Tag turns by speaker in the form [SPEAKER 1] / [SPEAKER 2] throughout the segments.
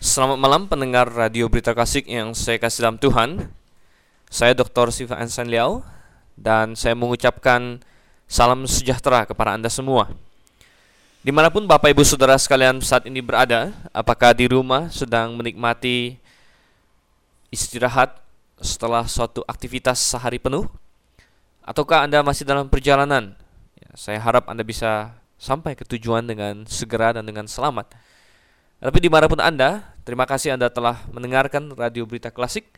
[SPEAKER 1] Selamat malam pendengar Radio Berita Klasik yang saya kasih dalam Tuhan. Saya Dr. Siva Ansan Liao Dan saya mengucapkan salam sejahtera kepada Anda semua. Di mana pun Bapak Ibu Saudara sekalian saat ini berada Apakah di rumah sedang menikmati istirahat setelah suatu aktivitas sehari penuh? Ataukah Anda masih dalam perjalanan? Ya, Saya harap Anda bisa sampai ke tujuan dengan segera dan dengan selamat. Tapi di mana pun Anda, terima kasih Anda telah mendengarkan Radio Berita Klasik.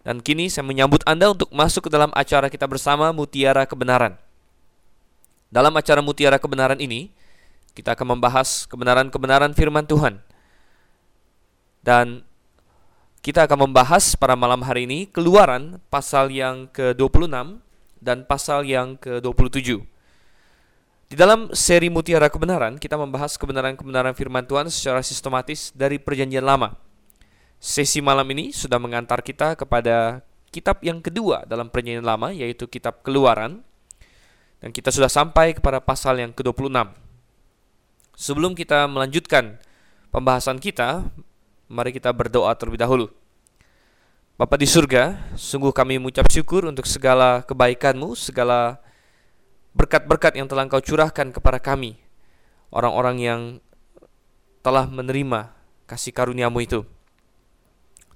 [SPEAKER 1] Dan kini saya menyambut Anda untuk masuk ke dalam acara kita bersama Mutiara Kebenaran. Dalam acara Mutiara Kebenaran ini, kita akan membahas kebenaran-kebenaran firman Tuhan. Dan kita akan membahas pada malam hari ini keluaran pasal yang ke-26 dan pasal yang ke-27. Di dalam seri Mutiara Kebenaran, kita membahas kebenaran-kebenaran firman Tuhan secara sistematis dari perjanjian lama. Sesi malam ini sudah mengantar kita kepada kitab yang kedua dalam perjanjian lama, yaitu kitab keluaran. Dan kita sudah sampai kepada pasal yang ke-26. Sebelum kita melanjutkan pembahasan kita, mari kita berdoa terlebih dahulu. Bapa di surga, sungguh kami mengucap syukur untuk segala kebaikanmu, segala berkat-berkat yang telah Engkau curahkan kepada kami, orang-orang yang telah menerima kasih karuniamu itu.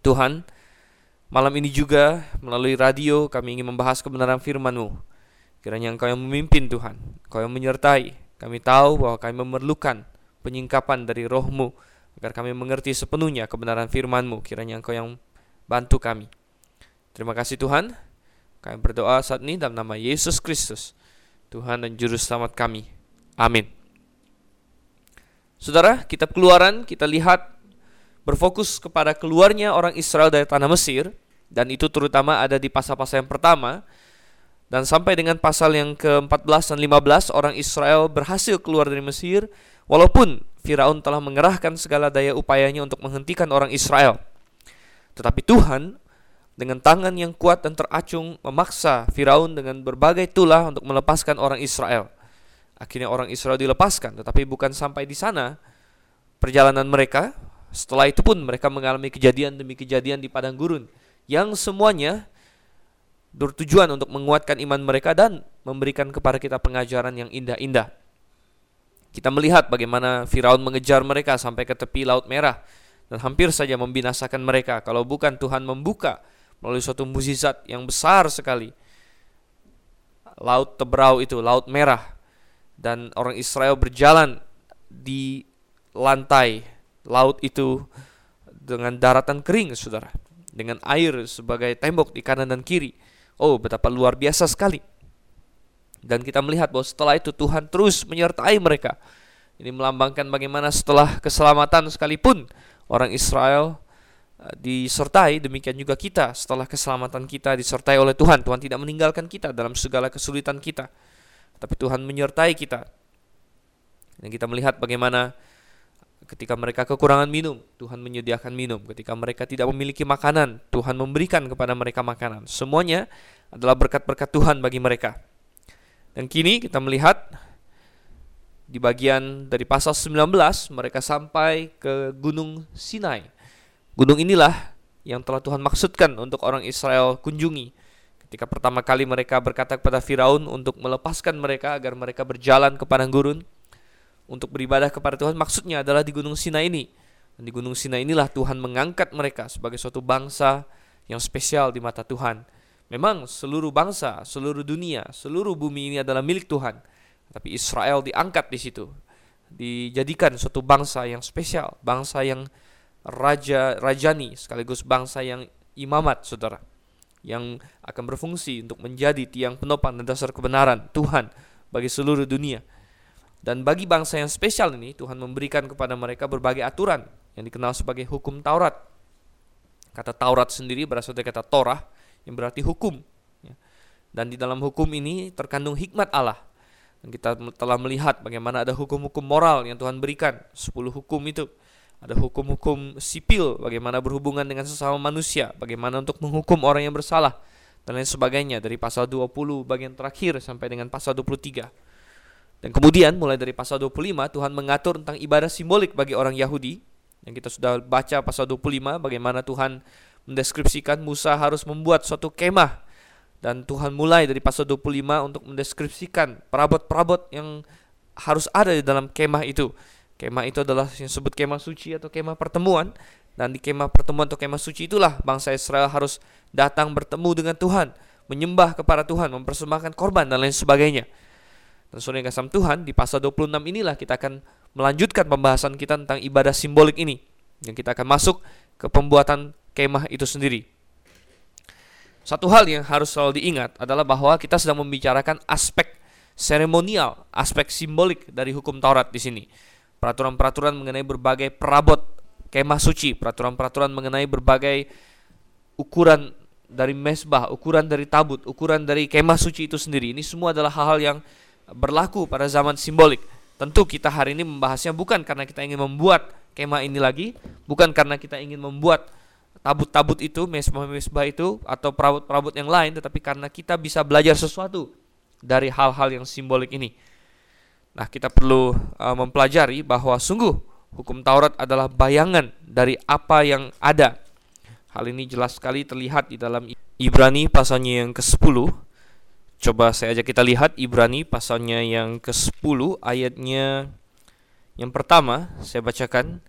[SPEAKER 1] Tuhan, malam ini juga melalui radio kami ingin membahas kebenaran firman-Mu. Kiranya Engkau yang memimpin Tuhan, Engkau yang menyertai. Kami tahu bahwa kami memerlukan penyingkapan dari rohmu agar kami mengerti sepenuhnya kebenaran firman-Mu. Kiranya Engkau yang bantu kami. Terima kasih Tuhan. Kami berdoa saat ini dalam nama Yesus Kristus. Tuhan dan Juru Selamat kami. Amin. Saudara, kitab keluaran kita lihat berfokus kepada keluarnya orang Israel dari tanah Mesir dan itu terutama ada di pasal-pasal yang pertama dan sampai dengan pasal yang ke-14 dan 15 orang Israel berhasil keluar dari Mesir walaupun Firaun telah mengerahkan segala daya upayanya untuk menghentikan orang Israel. Tetapi Tuhan dengan tangan yang kuat dan teracung memaksa Firaun dengan berbagai tulah untuk melepaskan orang Israel. Akhirnya orang Israel dilepaskan, tetapi bukan sampai di sana perjalanan mereka. Setelah itu pun mereka mengalami kejadian demi kejadian di padang gurun yang semuanya bertujuan untuk menguatkan iman mereka dan memberikan kepada kita pengajaran yang indah-indah. Kita melihat bagaimana Firaun mengejar mereka sampai ke tepi Laut Merah dan hampir saja membinasakan mereka kalau bukan Tuhan membuka melalui suatu mukjizat yang besar sekali. Laut Tebrau itu, laut merah dan orang Israel berjalan di lantai laut itu dengan daratan kering, Saudara. Dengan air sebagai tembok di kanan dan kiri. Oh, betapa luar biasa sekali. Dan kita melihat bahwa setelah itu Tuhan terus menyertai mereka. Ini melambangkan bagaimana setelah keselamatan sekalipun orang Israel disertai demikian juga kita. Setelah keselamatan kita disertai oleh Tuhan Tuhan tidak meninggalkan kita dalam segala kesulitan kita tapi Tuhan menyertai kita. Dan kita melihat bagaimana ketika mereka kekurangan minum Tuhan menyediakan minum. Ketika mereka tidak memiliki makanan Tuhan memberikan kepada mereka makanan. Semuanya adalah berkat-berkat Tuhan bagi mereka. Dan kini kita melihat di bagian dari pasal 19 mereka sampai ke gunung Sinai Gunung inilah yang telah Tuhan maksudkan untuk orang Israel kunjungi. Ketika pertama kali mereka berkata kepada Firaun untuk melepaskan mereka agar mereka berjalan ke padang gurun untuk beribadah kepada Tuhan, maksudnya adalah di Gunung Sinai ini. Dan di Gunung Sinai inilah Tuhan mengangkat mereka sebagai suatu bangsa yang spesial di mata Tuhan. Memang seluruh bangsa, seluruh dunia, seluruh bumi ini adalah milik Tuhan. Tapi Israel diangkat di situ. Dijadikan suatu bangsa yang spesial, bangsa yang raja rajani sekaligus bangsa yang imamat saudara yang akan berfungsi untuk menjadi tiang penopang dan dasar kebenaran Tuhan bagi seluruh dunia. Dan bagi bangsa yang spesial ini Tuhan memberikan kepada mereka berbagai aturan yang dikenal sebagai hukum Taurat. Kata Taurat sendiri berasal dari kata Torah yang berarti hukum. Ya. Dan di dalam hukum ini terkandung hikmat Allah. Dan kita telah melihat bagaimana ada hukum-hukum moral yang Tuhan berikan, 10 hukum itu ada hukum-hukum sipil bagaimana berhubungan dengan sesama manusia, bagaimana untuk menghukum orang yang bersalah dan lain sebagainya dari pasal 20 bagian terakhir sampai dengan pasal 23. Dan kemudian mulai dari pasal 25 Tuhan mengatur tentang ibadah simbolik bagi orang Yahudi Yang kita sudah baca pasal 25 bagaimana Tuhan mendeskripsikan Musa harus membuat suatu kemah dan Tuhan mulai dari pasal 25 untuk mendeskripsikan perabot-perabot yang harus ada di dalam kemah itu. Kemah itu adalah yang disebut kemah suci atau kemah pertemuan dan di kemah pertemuan atau kemah suci itulah bangsa Israel harus datang bertemu dengan Tuhan, menyembah kepada Tuhan, mempersembahkan korban dan lain sebagainya. Dan saudara yang kasam Tuhan, di pasal 26 inilah kita akan melanjutkan pembahasan kita tentang ibadah simbolik ini. Yang kita akan masuk ke pembuatan kemah itu sendiri. Satu hal yang harus selalu diingat adalah bahwa kita sedang membicarakan aspek seremonial, aspek simbolik dari hukum Taurat di sini. Peraturan-peraturan mengenai berbagai perabot kemah suci, peraturan-peraturan mengenai berbagai ukuran dari mesbah, ukuran dari tabut, ukuran dari kemah suci itu sendiri. Ini semua adalah hal-hal yang berlaku pada zaman simbolik. Tentu kita hari ini membahasnya bukan karena kita ingin membuat kemah ini lagi, bukan karena kita ingin membuat tabut-tabut itu, mesbah-mesbah itu atau perabot-perabot yang lain, tetapi karena kita bisa belajar sesuatu dari hal-hal yang simbolik ini. Nah, kita perlu uh, mempelajari bahwa sungguh hukum Taurat adalah bayangan dari apa yang ada. Hal ini jelas sekali terlihat di dalam Ibrani pasalnya yang ke-10. Coba saya ajak kita lihat Ibrani pasalnya yang ke-10 ayatnya yang pertama saya bacakan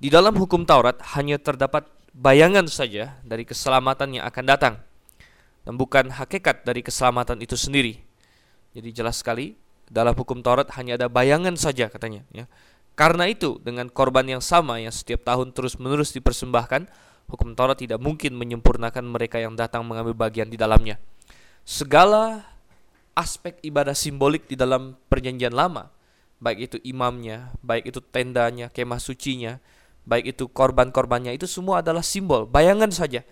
[SPEAKER 1] di dalam hukum Taurat hanya terdapat bayangan saja dari keselamatan yang akan datang dan bukan hakikat dari keselamatan itu sendiri. Jadi jelas sekali dalam hukum Taurat hanya ada bayangan saja katanya ya. Karena itu dengan korban yang sama yang setiap tahun terus-menerus dipersembahkan, hukum Taurat tidak mungkin menyempurnakan mereka yang datang mengambil bagian di dalamnya. Segala aspek ibadah simbolik di dalam perjanjian lama, baik itu imamnya, baik itu tendanya, kemah sucinya, baik itu korban-korbannya itu semua adalah simbol, bayangan saja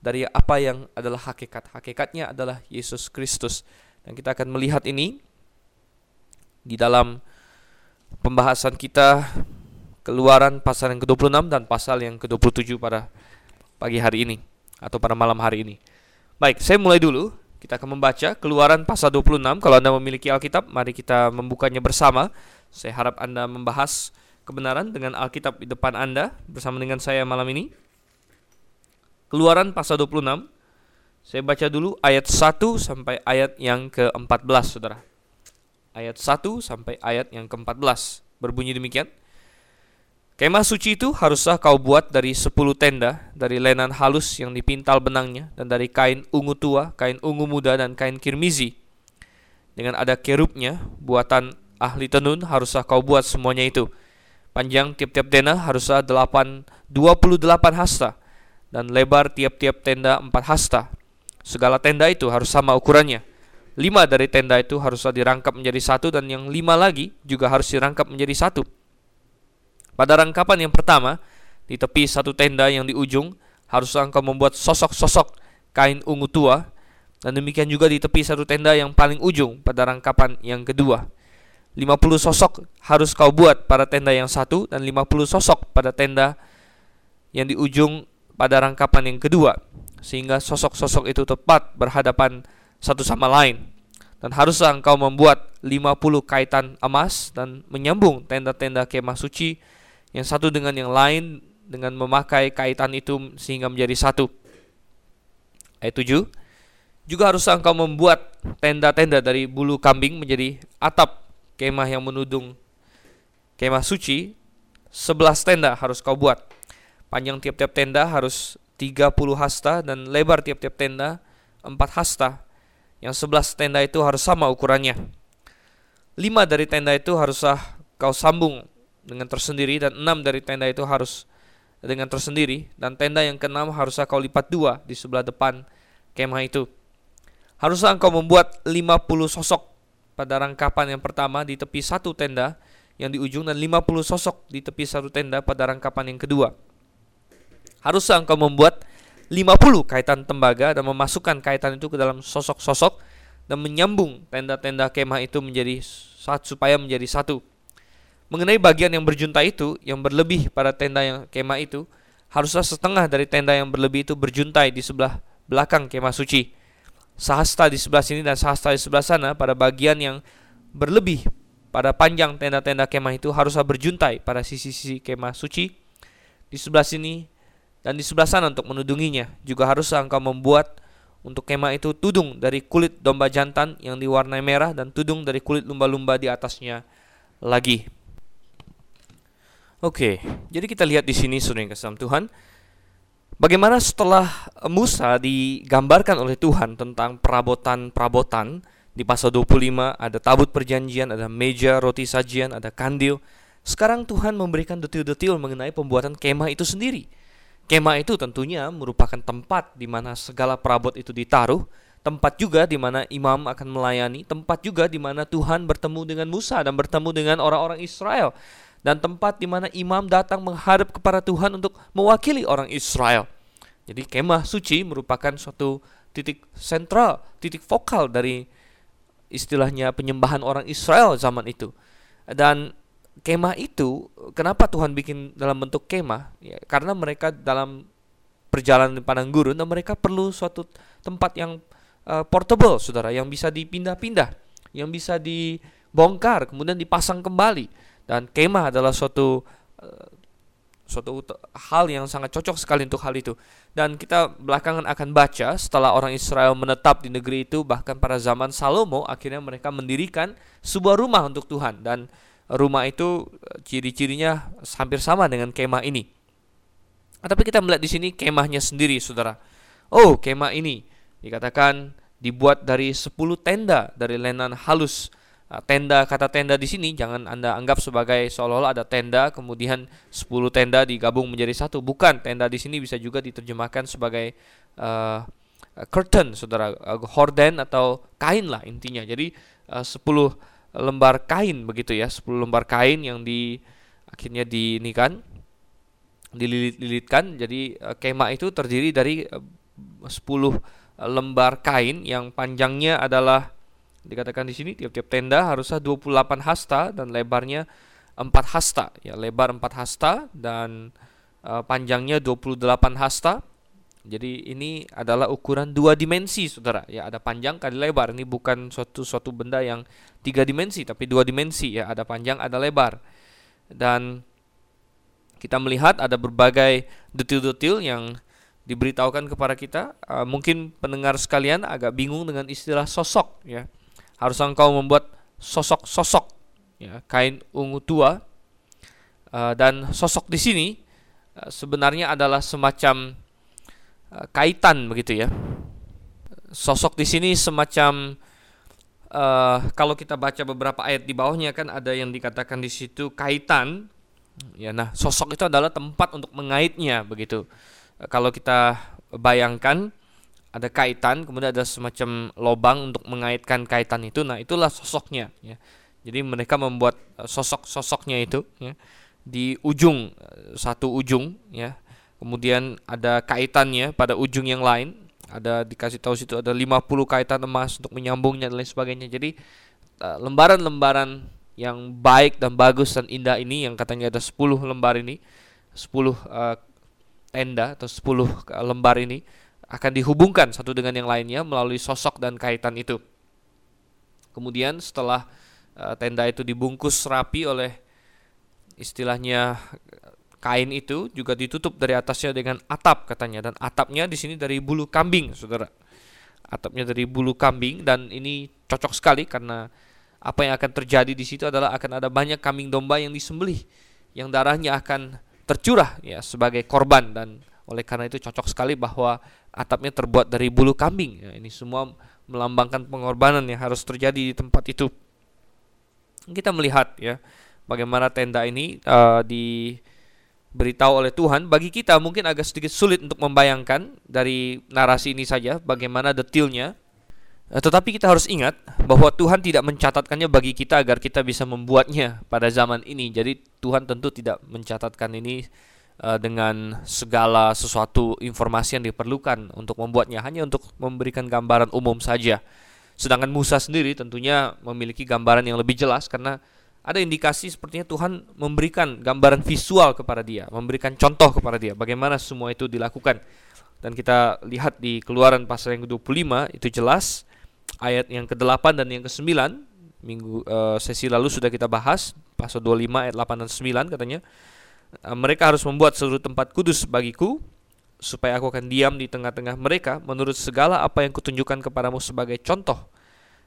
[SPEAKER 1] dari apa yang adalah hakikat. Hakikatnya adalah Yesus Kristus. Dan kita akan melihat ini di dalam pembahasan kita Keluaran pasal yang ke-26 dan pasal yang ke-27 pada pagi hari ini atau pada malam hari ini. Baik, saya mulai dulu. Kita akan membaca Keluaran pasal 26. Kalau Anda memiliki Alkitab, mari kita membukanya bersama. Saya harap Anda membahas kebenaran dengan Alkitab di depan Anda bersama dengan saya malam ini. Keluaran pasal 26. Saya baca dulu ayat 1 sampai ayat yang ke-14, Saudara. Ayat 1 sampai ayat yang ke-14 berbunyi demikian. Kemah suci itu haruslah kau buat dari 10 tenda, dari lenan halus yang dipintal benangnya, dan dari kain ungu tua, kain ungu muda, dan kain kirmizi. Dengan ada kerubnya, buatan ahli tenun haruslah kau buat semuanya itu Panjang tiap-tiap tenda haruslah 8, 28 hasta dan lebar tiap-tiap tenda 4 hasta. Segala tenda itu harus sama ukurannya. Lima dari tenda itu haruslah dirangkap menjadi satu dan yang lima lagi juga harus dirangkap menjadi satu. Pada rangkapan yang pertama, di tepi satu tenda yang di ujung, haruslah engkau membuat sosok-sosok kain ungu tua, dan demikian juga di tepi satu tenda yang paling ujung pada rangkapan yang kedua. 50 sosok harus kau buat pada tenda yang satu dan 50 sosok pada tenda yang di ujung pada rangkapan yang kedua sehingga sosok-sosok itu tepat berhadapan satu sama lain dan haruslah engkau membuat 50 kaitan emas dan menyambung tenda-tenda kemah suci yang satu dengan yang lain dengan memakai kaitan itu sehingga menjadi satu. Ayat 7 Juga haruslah engkau membuat tenda-tenda dari bulu kambing menjadi atap kemah yang menudung kemah suci, 11 tenda harus kau buat. Panjang tiap-tiap tenda harus 30 hasta dan lebar tiap-tiap tenda 4 hasta. Yang 11 tenda itu harus sama ukurannya. 5 dari tenda itu haruslah kau sambung dengan tersendiri dan 6 dari tenda itu harus dengan tersendiri dan tenda yang keenam haruslah kau lipat dua di sebelah depan kemah itu. Haruslah engkau membuat 50 sosok pada rangkapan yang pertama di tepi satu tenda yang di ujung dan 50 sosok di tepi satu tenda pada rangkapan yang kedua. Haruslah engkau membuat 50 kaitan tembaga dan memasukkan kaitan itu ke dalam sosok-sosok dan menyambung tenda-tenda kemah itu menjadi satu supaya menjadi satu. Mengenai bagian yang berjunta itu yang berlebih pada tenda yang kemah itu, haruslah setengah dari tenda yang berlebih itu berjuntai di sebelah belakang kemah suci sahasta di sebelah sini dan sahasta di sebelah sana pada bagian yang berlebih pada panjang tenda-tenda kemah itu haruslah berjuntai pada sisi-sisi kemah suci di sebelah sini dan di sebelah sana untuk menudunginya. Juga harus engkau membuat untuk kemah itu tudung dari kulit domba jantan yang diwarnai merah dan tudung dari kulit lumba-lumba di atasnya lagi. Oke, jadi kita lihat di sini yang kesam Tuhan. Bagaimana setelah Musa digambarkan oleh Tuhan tentang perabotan-perabotan di pasal 25 ada tabut perjanjian, ada meja roti sajian, ada kandil. Sekarang Tuhan memberikan detil-detil mengenai pembuatan kemah itu sendiri. Kemah itu tentunya merupakan tempat di mana segala perabot itu ditaruh, tempat juga di mana imam akan melayani, tempat juga di mana Tuhan bertemu dengan Musa dan bertemu dengan orang-orang Israel dan tempat di mana imam datang menghadap kepada Tuhan untuk mewakili orang Israel. Jadi kemah suci merupakan suatu titik sentral, titik vokal dari istilahnya penyembahan orang Israel zaman itu. Dan kemah itu kenapa Tuhan bikin dalam bentuk kemah? Ya, karena mereka dalam perjalanan padang gurun dan mereka perlu suatu tempat yang uh, portable, Saudara, yang bisa dipindah-pindah, yang bisa dibongkar kemudian dipasang kembali. Dan kemah adalah suatu uh, suatu hal yang sangat cocok sekali untuk hal itu. Dan kita belakangan akan baca setelah orang Israel menetap di negeri itu bahkan pada zaman Salomo akhirnya mereka mendirikan sebuah rumah untuk Tuhan dan rumah itu eh, ciri-cirinya hampir sama dengan kemah ini. Tapi kita melihat di sini kemahnya sendiri, Saudara. Oh, kemah ini dikatakan dibuat dari 10 tenda dari lenan halus Ah, tenda kata tenda di sini jangan Anda anggap sebagai seolah-olah ada tenda kemudian 10 tenda digabung menjadi satu. Bukan, tenda di sini bisa juga diterjemahkan sebagai uh, curtain Saudara, uh, horden atau kain lah intinya. Jadi uh, 10 lembar kain begitu ya, 10 lembar kain yang di akhirnya dinikan dililit-lilitkan. Jadi uh, kemah itu terdiri dari uh, 10 lembar kain yang panjangnya adalah Dikatakan di sini tiap-tiap tenda harusnya 28 hasta dan lebarnya 4 hasta. Ya, lebar 4 hasta dan uh, panjangnya 28 hasta. Jadi ini adalah ukuran dua dimensi, saudara. Ya, ada panjang kali lebar. Ini bukan suatu suatu benda yang tiga dimensi, tapi dua dimensi. Ya, ada panjang, ada lebar. Dan kita melihat ada berbagai detil-detil yang diberitahukan kepada kita. Uh, mungkin pendengar sekalian agak bingung dengan istilah sosok, ya harus engkau membuat sosok-sosok ya, kain ungu tua uh, dan sosok di sini uh, sebenarnya adalah semacam kaitan begitu ya sosok di sini semacam uh, kalau kita baca beberapa ayat di bawahnya kan ada yang dikatakan di situ kaitan ya nah sosok itu adalah tempat untuk mengaitnya begitu uh, kalau kita bayangkan ada kaitan, kemudian ada semacam lobang untuk mengaitkan kaitan itu. Nah, itulah sosoknya ya. Jadi mereka membuat eh, sosok-sosoknya itu ya di ujung eh, satu ujung ya. Kemudian ada kaitannya pada ujung yang lain. Ada dikasih tahu situ ada 50 kaitan emas untuk menyambungnya dan lain sebagainya. Jadi eh, lembaran-lembaran yang baik dan bagus dan indah ini yang katanya ada 10 lembar ini, 10 uh, tenda atau 10 lembar ini akan dihubungkan satu dengan yang lainnya melalui sosok dan kaitan itu. Kemudian setelah uh, tenda itu dibungkus rapi oleh istilahnya kain itu juga ditutup dari atasnya dengan atap katanya dan atapnya di sini dari bulu kambing, Saudara. Atapnya dari bulu kambing dan ini cocok sekali karena apa yang akan terjadi di situ adalah akan ada banyak kambing domba yang disembelih yang darahnya akan tercurah ya sebagai korban dan oleh karena itu cocok sekali bahwa atapnya terbuat dari bulu kambing. Ya, ini semua melambangkan pengorbanan yang harus terjadi di tempat itu. Kita melihat ya bagaimana tenda ini uh, diberitahu oleh Tuhan. Bagi kita mungkin agak sedikit sulit untuk membayangkan dari narasi ini saja bagaimana detailnya. Uh, tetapi kita harus ingat bahwa Tuhan tidak mencatatkannya bagi kita agar kita bisa membuatnya pada zaman ini. Jadi Tuhan tentu tidak mencatatkan ini uh, dengan segala sesuatu informasi yang diperlukan untuk membuatnya hanya untuk memberikan gambaran umum saja. Sedangkan Musa sendiri tentunya memiliki gambaran yang lebih jelas karena ada indikasi sepertinya Tuhan memberikan gambaran visual kepada dia, memberikan contoh kepada dia bagaimana semua itu dilakukan. Dan kita lihat di Keluaran pasal yang ke-25 itu jelas. Ayat yang ke-8 dan yang ke-9 minggu uh, sesi lalu sudah kita bahas pasal 25 ayat 8 dan 9 katanya. Mereka harus membuat seluruh tempat kudus bagiku supaya aku akan diam di tengah-tengah mereka menurut segala apa yang kutunjukkan kepadamu sebagai contoh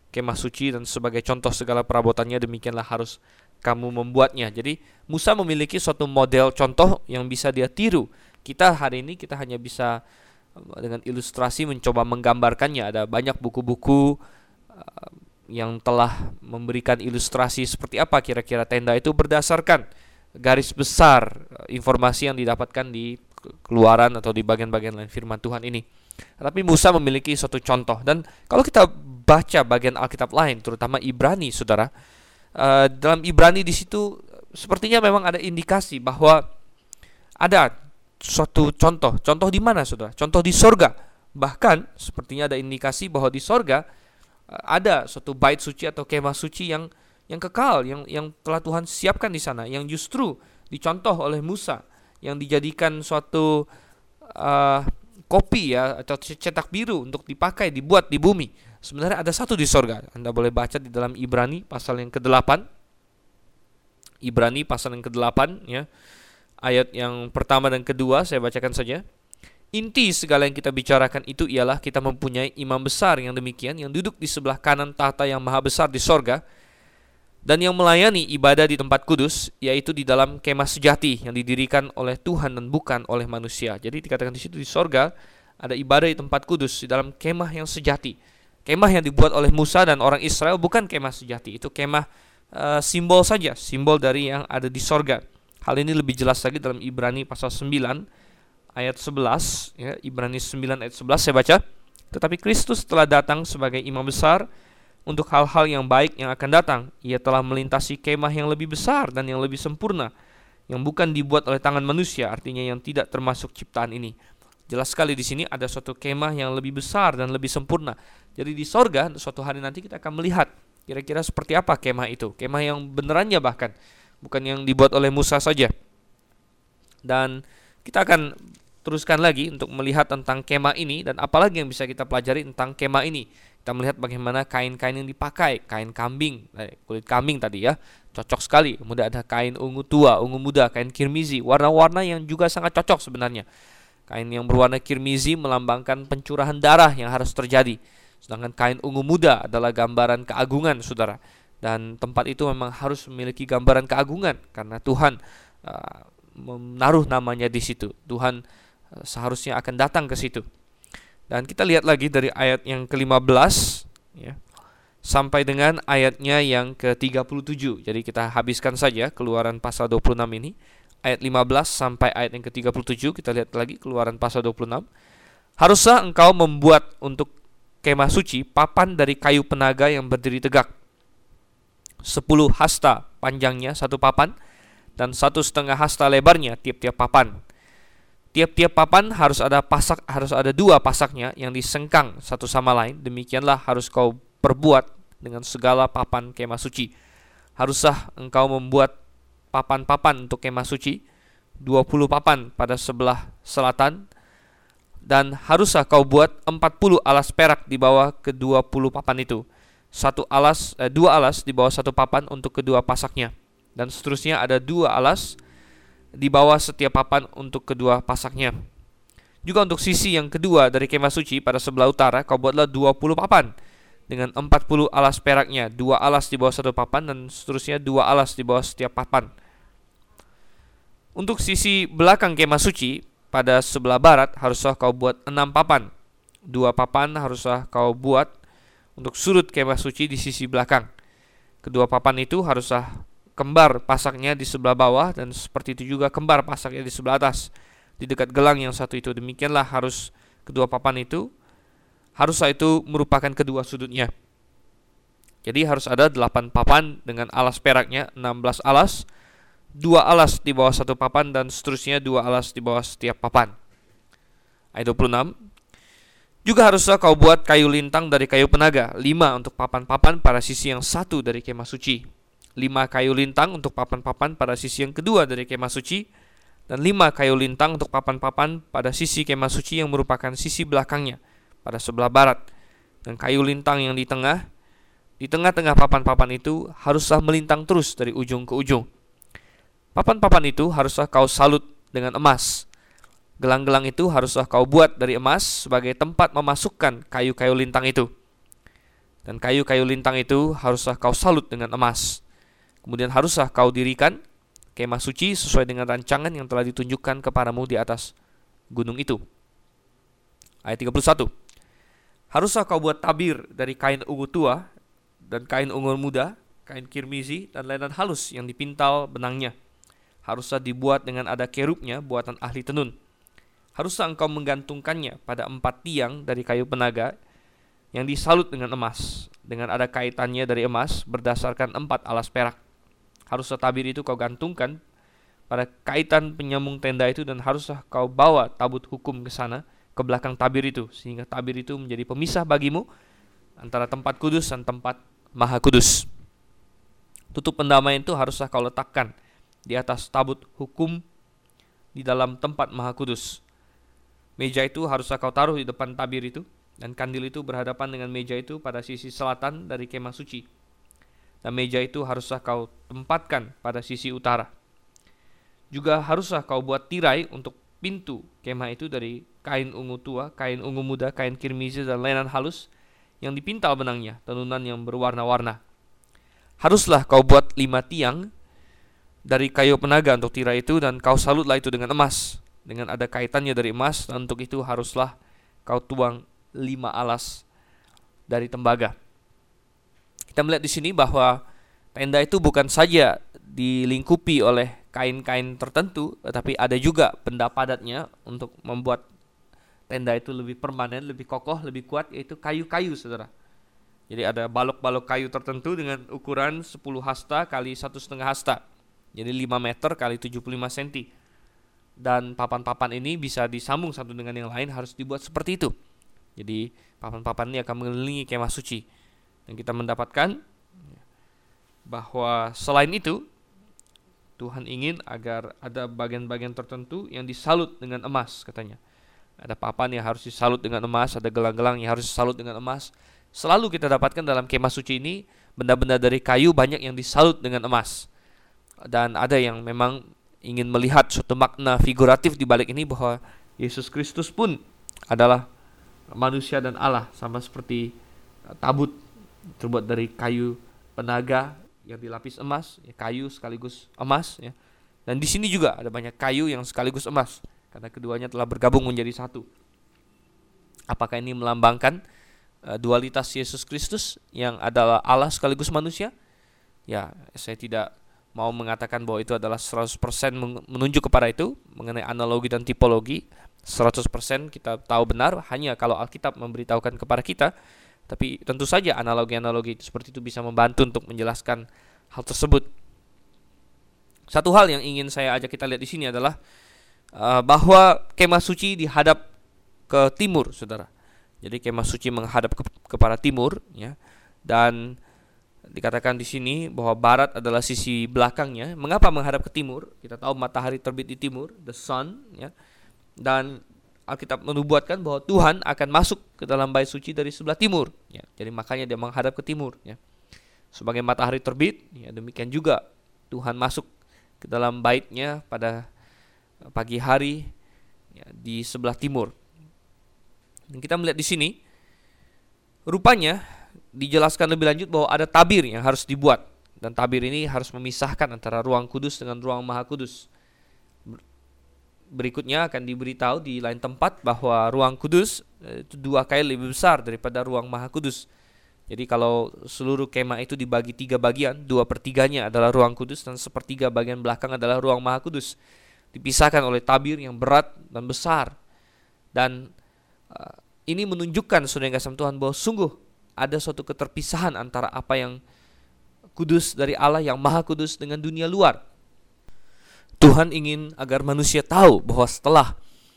[SPEAKER 1] kemah suci dan sebagai contoh segala perabotannya demikianlah harus kamu membuatnya. Jadi Musa memiliki suatu model contoh yang bisa dia tiru. Kita hari ini kita hanya bisa eh, dengan ilustrasi mencoba menggambarkannya. Ada banyak buku-buku uh, yang telah memberikan ilustrasi seperti apa kira-kira tenda itu berdasarkan garis besar eh, informasi yang didapatkan di keluaran atau di bagian-bagian lain firman Tuhan ini. Tapi Musa memiliki suatu contoh dan kalau kita baca bagian Alkitab lain, terutama Ibrani, saudara, uh, dalam Ibrani di situ sepertinya memang ada indikasi bahwa ada suatu contoh. Contoh di mana, saudara? Contoh di sorga. Bahkan sepertinya ada indikasi bahwa di sorga uh, ada suatu bait suci atau kemah suci yang yang kekal, yang yang telah Tuhan siapkan di sana, yang justru dicontoh oleh Musa yang dijadikan suatu uh, kopi ya atau cetak biru untuk dipakai dibuat di bumi. Sebenarnya ada satu di sorga. Anda boleh baca di dalam Ibrani pasal yang ke-8. Ibrani pasal yang ke-8 ya. Ayat yang pertama dan kedua saya bacakan saja. Inti segala yang kita bicarakan itu ialah kita mempunyai imam besar yang demikian yang duduk di sebelah kanan tahta yang maha besar di sorga dan yang melayani ibadah di tempat kudus yaitu di dalam kemah sejati yang didirikan oleh Tuhan dan bukan oleh manusia. Jadi dikatakan di situ di sorga ada ibadah di tempat kudus di dalam kemah yang sejati. Kemah yang dibuat oleh Musa dan orang Israel bukan kemah sejati, itu kemah uh, simbol saja, simbol dari yang ada di sorga. Hal ini lebih jelas lagi dalam Ibrani pasal 9 ayat 11 ya, Ibrani 9 ayat 11 saya baca. Tetapi Kristus telah datang sebagai imam besar untuk hal-hal yang baik yang akan datang. Ia telah melintasi kemah yang lebih besar dan yang lebih sempurna, yang bukan dibuat oleh tangan manusia, artinya yang tidak termasuk ciptaan ini. Jelas sekali di sini ada suatu kemah yang lebih besar dan lebih sempurna. Jadi di sorga suatu hari nanti kita akan melihat kira-kira seperti apa kemah itu. Kemah yang benerannya bahkan bukan yang dibuat oleh Musa saja. Dan kita akan teruskan lagi untuk melihat tentang kemah ini dan apalagi yang bisa kita pelajari tentang kemah ini. Kita melihat bagaimana kain-kain yang dipakai, kain kambing, eh, kulit kambing tadi ya, cocok sekali. Kemudian ada kain ungu tua, ungu muda, kain kirmizi, warna-warna yang juga sangat cocok sebenarnya. Kain yang berwarna kirmizi melambangkan pencurahan darah yang harus terjadi. Sedangkan kain ungu muda adalah gambaran keagungan, saudara. Dan tempat itu memang harus memiliki gambaran keagungan karena Tuhan uh, menaruh namanya di situ. Tuhan uh, seharusnya akan datang ke situ. Dan kita lihat lagi dari ayat yang ke-15 ya, sampai dengan ayatnya yang ke-37. Jadi kita habiskan saja keluaran pasal 26 ini. Ayat 15 sampai ayat yang ke-37 kita lihat lagi keluaran pasal 26. Haruskah engkau membuat untuk kemah suci papan dari kayu penaga yang berdiri tegak. Sepuluh hasta panjangnya satu papan dan satu setengah hasta lebarnya tiap-tiap papan Tiap-tiap papan harus ada pasak, harus ada dua pasaknya yang disengkang satu sama lain. Demikianlah harus kau perbuat dengan segala papan kemah suci. Haruskah engkau membuat papan-papan untuk kemah suci? 20 papan pada sebelah selatan dan haruskah kau buat 40 alas perak di bawah kedua puluh papan itu. Satu alas, eh, dua alas di bawah satu papan untuk kedua pasaknya. Dan seterusnya ada dua alas di bawah setiap papan untuk kedua pasaknya. Juga untuk sisi yang kedua dari kemah suci pada sebelah utara kau buatlah 20 papan dengan 40 alas peraknya, dua alas di bawah satu papan dan seterusnya dua alas di bawah setiap papan. Untuk sisi belakang kemah suci pada sebelah barat haruslah kau buat enam papan. Dua papan haruslah kau buat untuk sudut kemah suci di sisi belakang. Kedua papan itu haruslah kembar pasaknya di sebelah bawah dan seperti itu juga kembar pasaknya di sebelah atas di dekat gelang yang satu itu. Demikianlah harus kedua papan itu haruslah itu merupakan kedua sudutnya. Jadi harus ada 8 papan dengan alas peraknya 16 alas dua alas di bawah satu papan dan seterusnya dua alas di bawah setiap papan. Ayat 26 juga haruslah kau buat kayu lintang dari kayu penaga lima untuk papan-papan pada sisi yang satu dari kemah suci lima kayu lintang untuk papan-papan pada sisi yang kedua dari kemah suci, dan lima kayu lintang untuk papan-papan pada sisi kemah suci yang merupakan sisi belakangnya pada sebelah barat. Dan kayu lintang yang di tengah, di tengah-tengah papan-papan itu haruslah melintang terus dari ujung ke ujung. Papan-papan itu haruslah kau salut dengan emas. Gelang-gelang itu haruslah kau buat dari emas sebagai tempat memasukkan kayu-kayu lintang itu. Dan kayu-kayu lintang itu haruslah kau salut dengan emas. Kemudian haruslah kau dirikan kemah suci sesuai dengan rancangan yang telah ditunjukkan kepadamu di atas gunung itu. Ayat 31. Haruslah kau buat tabir dari kain ungu tua dan kain ungu muda, kain kirmizi dan lenan halus yang dipintal benangnya. Haruslah dibuat dengan ada kerubnya buatan ahli tenun. Haruslah engkau menggantungkannya pada empat tiang dari kayu penaga yang disalut dengan emas, dengan ada kaitannya dari emas berdasarkan empat alas perak. Haruslah tabir itu kau gantungkan pada kaitan penyambung tenda itu dan haruslah kau bawa tabut hukum ke sana, ke belakang tabir itu, sehingga tabir itu menjadi pemisah bagimu antara tempat kudus dan tempat maha kudus. Tutup pendamaian itu haruslah kau letakkan di atas tabut hukum di dalam tempat maha kudus. Meja itu haruslah kau taruh di depan tabir itu, dan kandil itu berhadapan dengan meja itu pada sisi selatan dari kemah suci. Dan meja itu haruslah kau tempatkan pada sisi utara. Juga haruslah kau buat tirai untuk pintu kemah itu dari kain ungu tua, kain ungu muda, kain kirmizi dan lenan halus yang dipintal benangnya, tenunan yang berwarna-warna. Haruslah kau buat lima tiang dari kayu penaga untuk tirai itu dan kau salutlah itu dengan emas. Dengan ada kaitannya dari emas dan untuk itu haruslah kau tuang lima alas dari tembaga. Kita melihat di sini bahwa tenda itu bukan saja dilingkupi oleh kain-kain tertentu, tetapi ada juga benda padatnya untuk membuat tenda itu lebih permanen, lebih kokoh, lebih kuat, yaitu kayu-kayu, saudara. Jadi ada balok-balok kayu tertentu dengan ukuran 10 hasta kali satu setengah hasta. Jadi 5 meter kali 75 cm. Dan papan-papan ini bisa disambung satu dengan yang lain harus dibuat seperti itu. Jadi papan-papan ini akan mengelilingi kemah suci. Dan kita mendapatkan bahwa selain itu Tuhan ingin agar ada bagian-bagian tertentu yang disalut dengan emas katanya. Ada papan yang harus disalut dengan emas, ada gelang-gelang yang harus disalut dengan emas. Selalu kita dapatkan dalam kemah suci ini benda-benda dari kayu banyak yang disalut dengan emas. Dan ada yang memang ingin melihat suatu makna figuratif di balik ini bahwa Yesus Kristus pun adalah manusia dan Allah sama seperti tabut terbuat dari kayu penaga yang dilapis emas, ya, kayu sekaligus emas ya. Dan di sini juga ada banyak kayu yang sekaligus emas karena keduanya telah bergabung menjadi satu. Apakah ini melambangkan uh, dualitas Yesus Kristus yang adalah Allah sekaligus manusia? Ya, saya tidak mau mengatakan bahwa itu adalah 100% menunjuk kepada itu mengenai analogi dan tipologi 100% kita tahu benar hanya kalau Alkitab memberitahukan kepada kita. Tapi tentu saja analogi-analogi seperti itu bisa membantu untuk menjelaskan hal tersebut. Satu hal yang ingin saya ajak kita lihat di sini adalah uh, bahwa kemah suci dihadap ke timur, saudara. Jadi kemah suci menghadap ke, kepada timur, ya. Dan dikatakan di sini bahwa barat adalah sisi belakangnya. Mengapa menghadap ke timur? Kita tahu matahari terbit di timur, the sun, ya dan Alkitab menubuatkan bahwa Tuhan akan masuk ke dalam bait suci dari sebelah timur. Ya, jadi makanya dia menghadap ke timur. Ya. Sebagai matahari terbit, ya, demikian juga Tuhan masuk ke dalam baitnya pada pagi hari ya, di sebelah timur. Dan kita melihat di sini, rupanya dijelaskan lebih lanjut bahwa ada tabir yang harus dibuat. Dan tabir ini harus memisahkan antara ruang kudus dengan ruang maha kudus berikutnya akan diberitahu di lain tempat bahwa ruang kudus eh, itu dua kali lebih besar daripada ruang maha kudus. Jadi kalau seluruh kemah itu dibagi tiga bagian, dua pertiganya adalah ruang kudus dan sepertiga bagian belakang adalah ruang maha kudus. Dipisahkan oleh tabir yang berat dan besar. Dan uh, ini menunjukkan saudara yang kasih Tuhan bahwa sungguh ada suatu keterpisahan antara apa yang kudus dari Allah yang maha kudus dengan dunia luar. Tuhan ingin agar manusia tahu bahwa setelah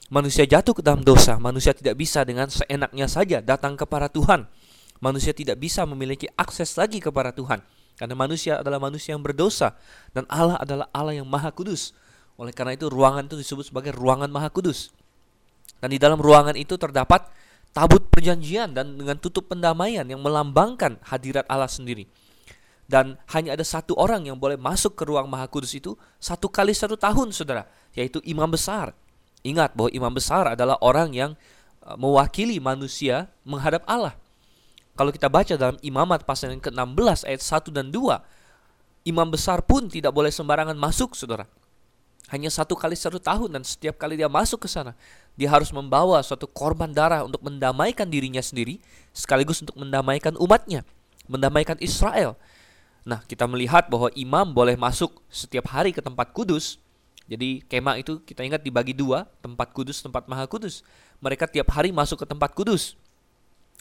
[SPEAKER 1] manusia jatuh ke dalam dosa, manusia tidak bisa dengan seenaknya saja datang kepada Tuhan. Manusia tidak bisa memiliki akses lagi kepada Tuhan karena manusia adalah manusia yang berdosa dan Allah adalah Allah yang maha kudus. Oleh karena itu ruangan itu disebut sebagai ruangan maha kudus. Dan di dalam ruangan itu terdapat tabut perjanjian dan dengan tutup pendamaian yang melambangkan hadirat Allah sendiri. Dan hanya ada satu orang yang boleh masuk ke ruang maha kudus itu satu kali satu tahun saudara yaitu imam besar. Ingat bahwa imam besar adalah orang yang uh, mewakili manusia menghadap Allah. Kalau kita baca dalam imamat pasal yang ke-16 ayat 1 dan 2 imam besar pun tidak boleh sembarangan masuk saudara. Hanya satu kali satu tahun dan setiap kali dia masuk ke sana dia harus membawa suatu korban darah untuk mendamaikan dirinya sendiri sekaligus untuk mendamaikan umatnya mendamaikan Israel nah kita melihat bahwa imam boleh masuk setiap hari ke tempat kudus. Jadi kemah itu kita ingat dibagi dua tempat kudus tempat maha kudus. Mereka tiap hari masuk ke tempat kudus.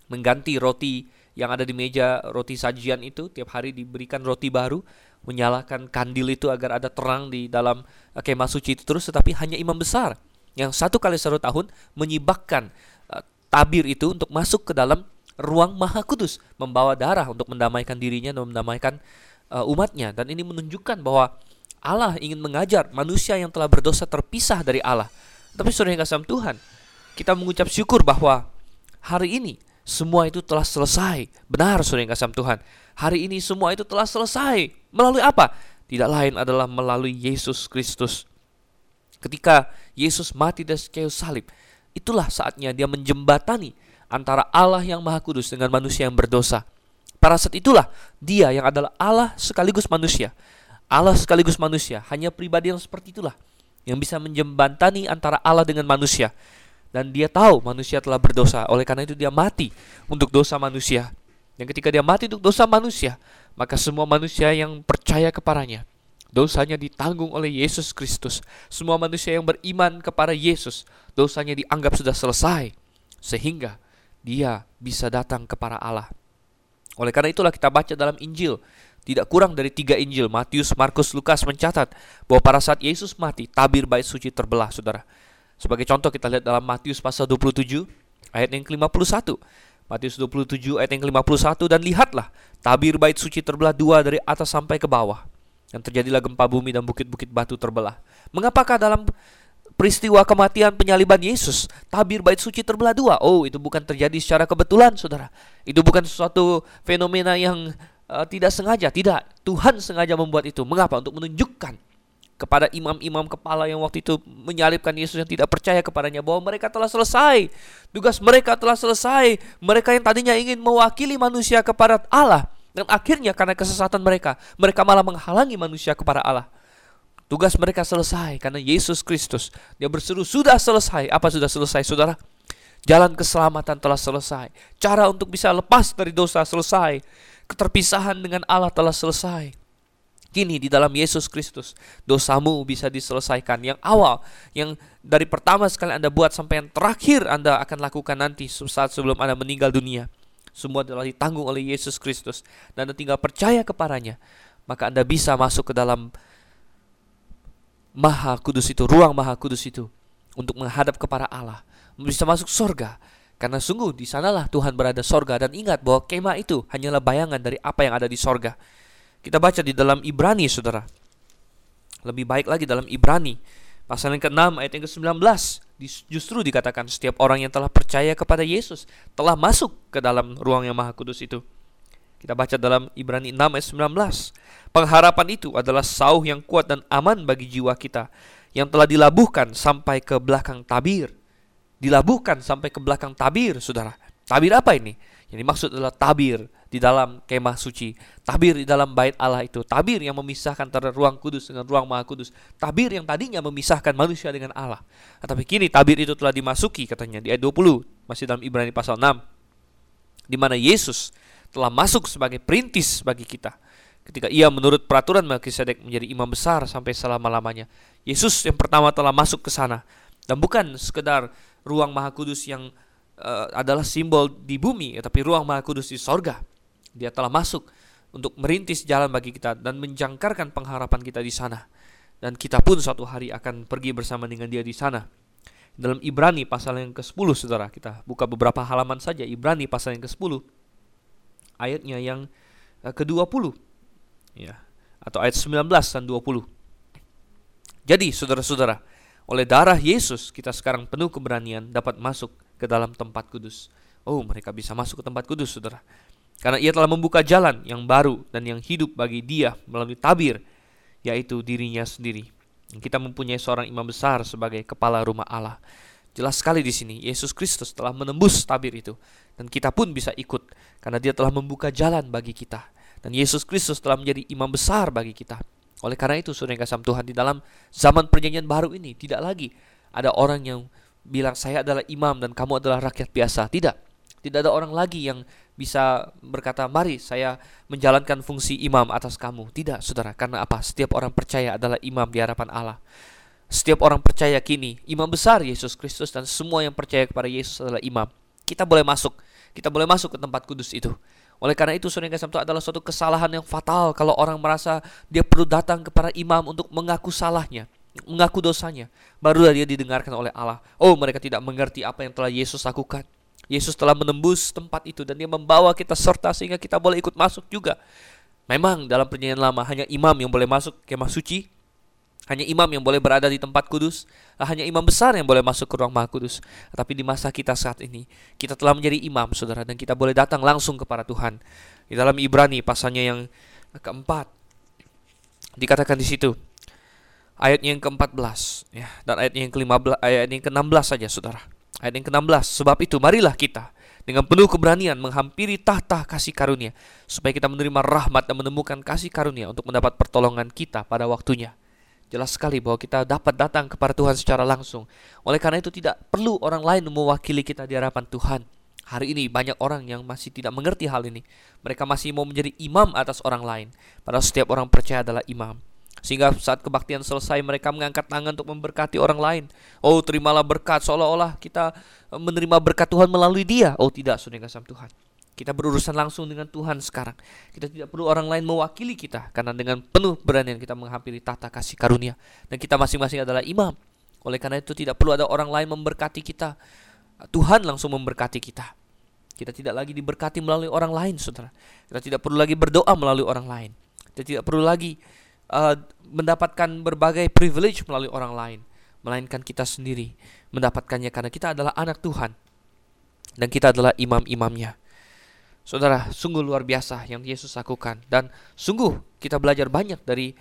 [SPEAKER 1] Mengganti roti yang ada di meja roti sajian itu tiap hari diberikan roti baru menyalakan kandil itu agar ada terang di dalam uh, kemah suci itu terus tetapi hanya imam besar yang satu kali satu tahun menyibakkan uh, tabir itu untuk masuk ke dalam ruang maha kudus membawa darah untuk mendamaikan dirinya dan mendamaikan uh, umatnya dan ini menunjukkan bahwa Allah ingin mengajar manusia yang telah berdosa terpisah dari Allah tapi saudara yang kasih Tuhan kita mengucap syukur bahwa hari ini semua itu telah selesai. Benar, saudara yang kasih Tuhan. Hari ini semua itu telah selesai. Melalui apa? Tidak lain adalah melalui Yesus Kristus. Ketika Yesus mati di kayu salib, itulah saatnya dia menjembatani antara Allah yang Maha Kudus dengan manusia yang berdosa. Pada saat itulah dia yang adalah Allah sekaligus manusia. Allah sekaligus manusia, hanya pribadi yang seperti itulah yang bisa menjembatani antara Allah dengan manusia dan dia tahu manusia telah berdosa. Oleh karena itu dia mati untuk dosa manusia. Dan ketika dia mati untuk dosa manusia, maka semua manusia yang percaya kepadanya dosanya ditanggung oleh Yesus Kristus. Semua manusia yang beriman kepada Yesus, dosanya dianggap sudah selesai sehingga dia bisa datang kepada Allah. Oleh karena itulah kita baca dalam Injil tidak kurang dari tiga Injil Matius, Markus, Lukas mencatat bahwa pada saat Yesus mati tabir bait suci terbelah, saudara. Sebagai contoh kita lihat dalam Matius pasal 27 ayat yang ke-51. Matius 27 ayat yang ke-51 dan lihatlah tabir bait suci terbelah dua dari atas sampai ke bawah. Dan terjadilah gempa bumi dan bukit-bukit batu terbelah. Mengapakah dalam peristiwa kematian penyaliban Yesus tabir bait suci terbelah dua? Oh, itu bukan terjadi secara kebetulan, Saudara. Itu bukan sesuatu fenomena yang uh, tidak sengaja, tidak. Tuhan sengaja membuat itu. Mengapa? Untuk menunjukkan kepada imam-imam kepala yang waktu itu menyalibkan Yesus yang tidak percaya kepadanya bahwa mereka telah selesai. Tugas mereka telah selesai. Mereka yang tadinya ingin mewakili manusia kepada Allah dan akhirnya karena kesesatan mereka, mereka malah menghalangi manusia kepada Allah. Tugas mereka selesai karena Yesus Kristus. Dia berseru, sudah selesai. Apa sudah selesai, saudara? Jalan keselamatan telah selesai. Cara untuk bisa lepas dari dosa selesai. Keterpisahan dengan Allah telah selesai. Kini di dalam Yesus Kristus dosamu bisa diselesaikan. Yang awal, yang dari pertama sekali Anda buat sampai yang terakhir Anda akan lakukan nanti saat sebelum Anda meninggal dunia. Semua telah ditanggung oleh Yesus Kristus dan Anda tinggal percaya kepadanya. Maka Anda bisa masuk ke dalam Maha Kudus itu, ruang Maha Kudus itu untuk menghadap kepada Allah. Bisa masuk sorga. Karena sungguh di sanalah Tuhan berada sorga dan ingat bahwa kemah itu hanyalah bayangan dari apa yang ada di sorga. Kita baca di dalam Ibrani, saudara. Lebih baik lagi dalam Ibrani, pasal yang ke-6 ayat yang ke-19. Justru dikatakan setiap orang yang telah percaya kepada Yesus telah masuk ke dalam ruang yang maha kudus itu. Kita baca dalam Ibrani 6 ayat 19. Pengharapan itu adalah sauh yang kuat dan aman bagi jiwa kita yang telah dilabuhkan sampai ke belakang tabir. Dilabuhkan sampai ke belakang tabir, saudara. Tabir apa ini? Yang dimaksud adalah tabir di dalam kemah suci, tabir di dalam bait Allah itu, tabir yang memisahkan antara ruang kudus dengan ruang maha kudus, tabir yang tadinya memisahkan manusia dengan Allah. Tetapi kini tabir itu telah dimasuki katanya di ayat 20, masih dalam Ibrani pasal 6, di mana Yesus telah masuk sebagai perintis bagi kita. Ketika ia menurut peraturan Melkisedek menjadi imam besar sampai selama-lamanya. Yesus yang pertama telah masuk ke sana. Dan bukan sekedar ruang maha kudus yang uh, adalah simbol di bumi, tetapi ruang maha kudus di sorga dia telah masuk untuk merintis jalan bagi kita dan menjangkarkan pengharapan kita di sana. Dan kita pun suatu hari akan pergi bersama dengan dia di sana. Dalam Ibrani pasal yang ke-10 Saudara, kita buka beberapa halaman saja Ibrani pasal yang ke-10 ayatnya yang eh, ke-20. Ya, atau ayat 19 dan 20. Jadi saudara-saudara, oleh darah Yesus kita sekarang penuh keberanian dapat masuk ke dalam tempat kudus. Oh, mereka bisa masuk ke tempat kudus, Saudara. Karena ia telah membuka jalan yang baru dan yang hidup bagi dia melalui tabir, yaitu dirinya sendiri. Kita mempunyai seorang imam besar sebagai kepala rumah Allah. Jelas sekali di sini Yesus Kristus telah menembus tabir itu dan kita pun bisa ikut karena dia telah membuka jalan bagi kita. Dan Yesus Kristus telah menjadi imam besar bagi kita. Oleh karena itu, saudara yang Tuhan di dalam zaman perjanjian baru ini tidak lagi ada orang yang bilang saya adalah imam dan kamu adalah rakyat biasa. Tidak. Tidak ada orang lagi yang bisa berkata, "Mari saya menjalankan fungsi imam atas kamu." Tidak, Saudara. Karena apa? Setiap orang percaya adalah imam di hadapan Allah. Setiap orang percaya kini, imam besar Yesus Kristus dan semua yang percaya kepada Yesus adalah imam. Kita boleh masuk, kita boleh masuk ke tempat kudus itu. Oleh karena itu, saudara yang adalah suatu kesalahan yang fatal kalau orang merasa dia perlu datang kepada imam untuk mengaku salahnya, mengaku dosanya. Barulah dia didengarkan oleh Allah. Oh, mereka tidak mengerti apa yang telah Yesus lakukan. Yesus telah menembus tempat itu dan dia membawa kita serta sehingga kita boleh ikut masuk juga. Memang dalam perjanjian lama hanya imam yang boleh masuk kemah suci, hanya imam yang boleh berada di tempat kudus, hanya imam besar yang boleh masuk ke ruang maha kudus. Tapi di masa kita saat ini, kita telah menjadi imam, saudara, dan kita boleh datang langsung kepada Tuhan. Di dalam Ibrani pasalnya yang keempat, dikatakan di situ, ayatnya yang ke-14 ya dan ayatnya yang ke-15 ayat yang ke-16 saja saudara. Ayat yang ke-16, sebab itu marilah kita dengan penuh keberanian menghampiri tahta kasih karunia supaya kita menerima rahmat dan menemukan kasih karunia untuk mendapat pertolongan kita pada waktunya. Jelas sekali bahwa kita dapat datang kepada Tuhan secara langsung. Oleh karena itu tidak perlu orang lain mewakili kita di hadapan Tuhan. Hari ini banyak orang yang masih tidak mengerti hal ini. Mereka masih mau menjadi imam atas orang lain. Padahal setiap orang percaya adalah imam. Sehingga saat kebaktian selesai mereka mengangkat tangan untuk memberkati orang lain. Oh terimalah berkat seolah-olah kita menerima berkat Tuhan melalui dia. Oh tidak saudara kasih Tuhan. Kita berurusan langsung dengan Tuhan sekarang. Kita tidak perlu orang lain mewakili kita. Karena dengan penuh beranian kita menghampiri tata kasih karunia. Dan kita masing-masing adalah imam. Oleh karena itu tidak perlu ada orang lain memberkati kita. Tuhan langsung memberkati kita. Kita tidak lagi diberkati melalui orang lain, saudara. Kita tidak perlu lagi berdoa melalui orang lain. Kita tidak perlu lagi uh, mendapatkan berbagai privilege melalui orang lain, melainkan kita sendiri mendapatkannya karena kita adalah anak Tuhan dan kita adalah imam-imamnya. Saudara, sungguh luar biasa yang Yesus lakukan dan sungguh kita belajar banyak dari